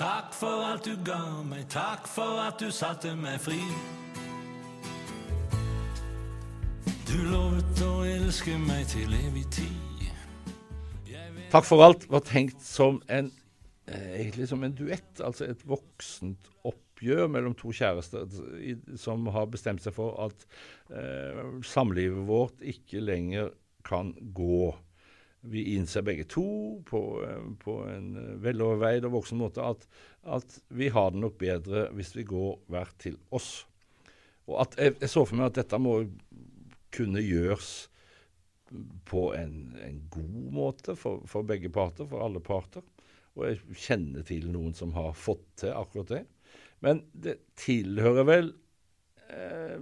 Takk for alt du ga meg, takk for at du satte meg fri. Du lovet å elske meg til evig tid. Takk for alt var tenkt som en eh, egentlig som en duett, altså et voksent oppgjør mellom to kjærester som har bestemt seg for at eh, samlivet vårt ikke lenger kan gå. Vi innser begge to på, eh, på en veloverveid og voksen måte at, at, vi har det nok bedre hvis vi går hver til oss. Og at jeg, jeg så for meg at dette må kunne gjøres på en, en god måte for, for, begge parter, for alle parter. Og jeg kjenner til noen som har fått til akkurat det. Men det tilhører vel eh,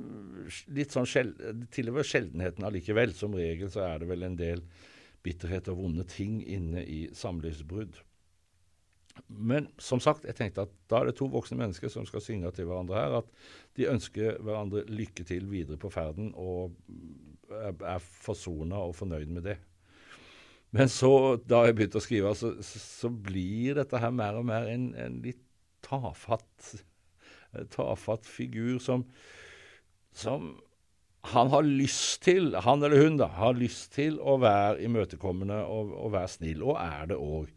litt sånn sjel, det tilhører sjeldenheten allikevel. Som regel så er det vel en del bitterhet og vonde ting inne i samlivsbrudd. Men som sagt, jeg tenkte at da er det to voksne mennesker som skal synge til hverandre her, at de ønsker hverandre lykke til videre på ferden og er forsona og fornøyd med det. Men så, da jeg begynte å skrive, så, så blir dette her mer og mer en, en litt tafatt, tafatt figur som, som han har lyst til, han eller hun, da, har lyst til å være imøtekommende og, og være snill, og er det òg.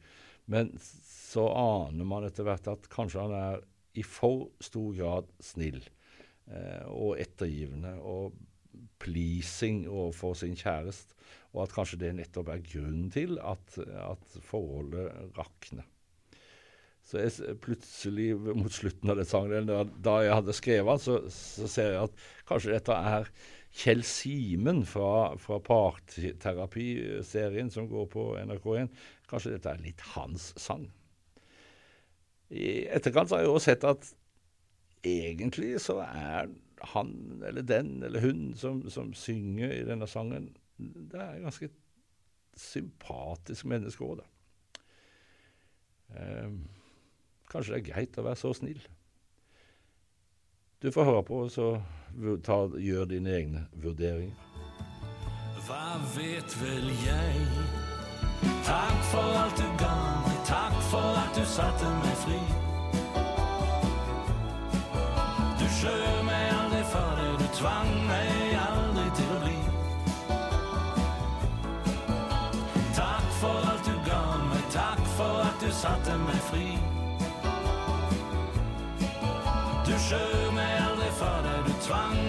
Men så aner man etter hvert at kanskje han er i for stor grad snill eh, og ettergivende og pleasing overfor sin kjæreste, og at kanskje det nettopp er grunnen til at, at forholdet rakner. Så jeg, plutselig mot slutten av den sangen, da, da jeg hadde skrevet så, så, ser jeg at kanskje dette er Kjell Simen fra, fra Parterapi-serien som går på NRK1. Kanskje dette er litt hans sang. I etterkant har jeg jo sett at egentlig så er han eller den eller hun som, som synger i denne sangen, det er et ganske sympatisk menneske òg, da. Eh, kanskje det er greit å være så snill. Du får høre på, så ta, gjør dine egne vurderinger. Hva vet vel jeg? Takk for alt du ga meg, takk for at du satte meg fri. Du skjøv meg aldri for det, du tvang meg aldri til å bli. Takk for alt du ga meg, takk for at du satte meg fri. Du skjøv meg aldri for deg du tvang